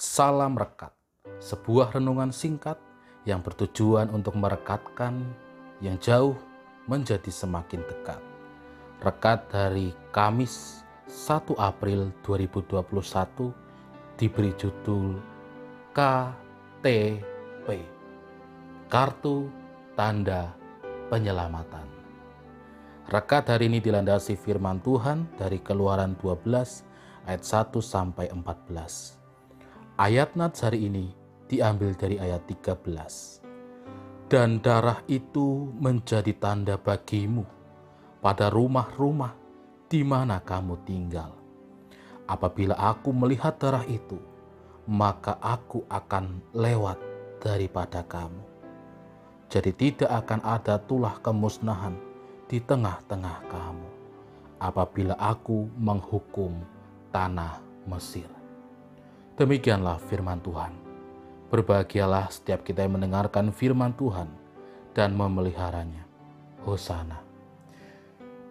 Salam Rekat, sebuah renungan singkat yang bertujuan untuk merekatkan yang jauh menjadi semakin dekat. Rekat dari Kamis 1 April 2021 diberi judul KTP Kartu Tanda Penyelamatan. Rekat hari ini dilandasi firman Tuhan dari Keluaran 12 ayat 1 sampai 14. Ayat nats hari ini diambil dari ayat 13. Dan darah itu menjadi tanda bagimu pada rumah-rumah di mana kamu tinggal. Apabila aku melihat darah itu, maka aku akan lewat daripada kamu. Jadi tidak akan ada tulah kemusnahan di tengah-tengah kamu apabila aku menghukum tanah Mesir. Demikianlah firman Tuhan. Berbahagialah setiap kita yang mendengarkan firman Tuhan dan memeliharanya. Hosana.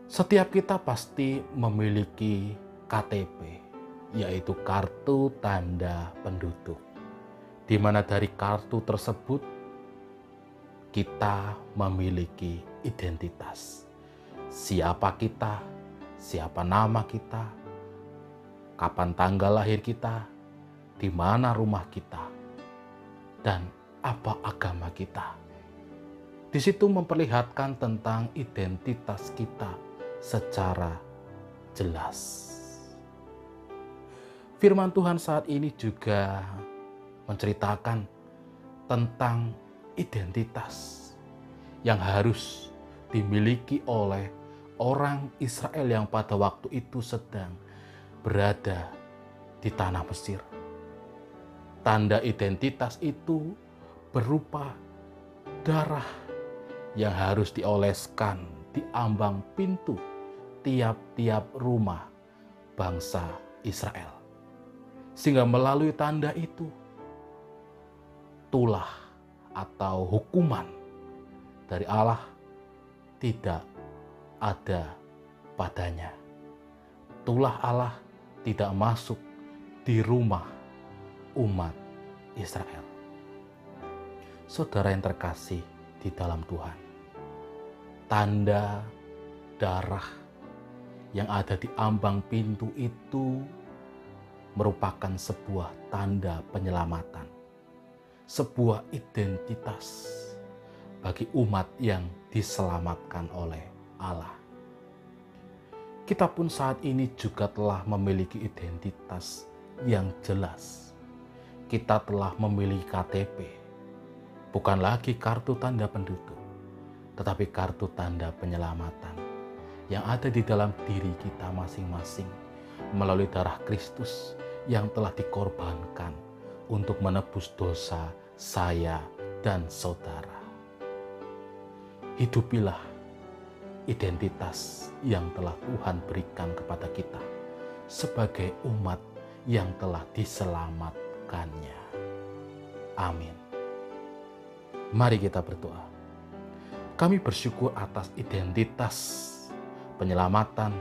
Setiap kita pasti memiliki KTP, yaitu kartu tanda penduduk. Di mana dari kartu tersebut kita memiliki identitas. Siapa kita, siapa nama kita, kapan tanggal lahir kita, di mana rumah kita, dan apa agama kita. Di situ memperlihatkan tentang identitas kita secara jelas. Firman Tuhan saat ini juga menceritakan tentang identitas yang harus dimiliki oleh orang Israel yang pada waktu itu sedang berada di tanah Mesir. Tanda identitas itu berupa darah yang harus dioleskan di ambang pintu tiap-tiap rumah bangsa Israel. Sehingga melalui tanda itu, tulah atau hukuman dari Allah tidak ada padanya. Tulah Allah tidak masuk di rumah umat Israel. Saudara yang terkasih di dalam Tuhan, tanda darah yang ada di ambang pintu itu merupakan sebuah tanda penyelamatan, sebuah identitas bagi umat yang diselamatkan oleh Allah. Kita pun saat ini juga telah memiliki identitas yang jelas kita telah memilih KTP, bukan lagi kartu tanda penduduk, tetapi kartu tanda penyelamatan yang ada di dalam diri kita masing-masing melalui darah Kristus yang telah dikorbankan untuk menebus dosa saya dan saudara. Hidupilah identitas yang telah Tuhan berikan kepada kita sebagai umat yang telah diselamatkan melakukannya. Amin. Mari kita berdoa. Kami bersyukur atas identitas penyelamatan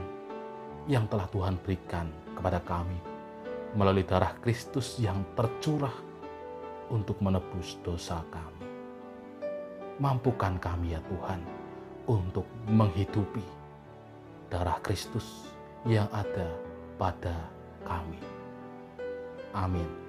yang telah Tuhan berikan kepada kami melalui darah Kristus yang tercurah untuk menebus dosa kami. Mampukan kami ya Tuhan untuk menghidupi darah Kristus yang ada pada kami. Amin.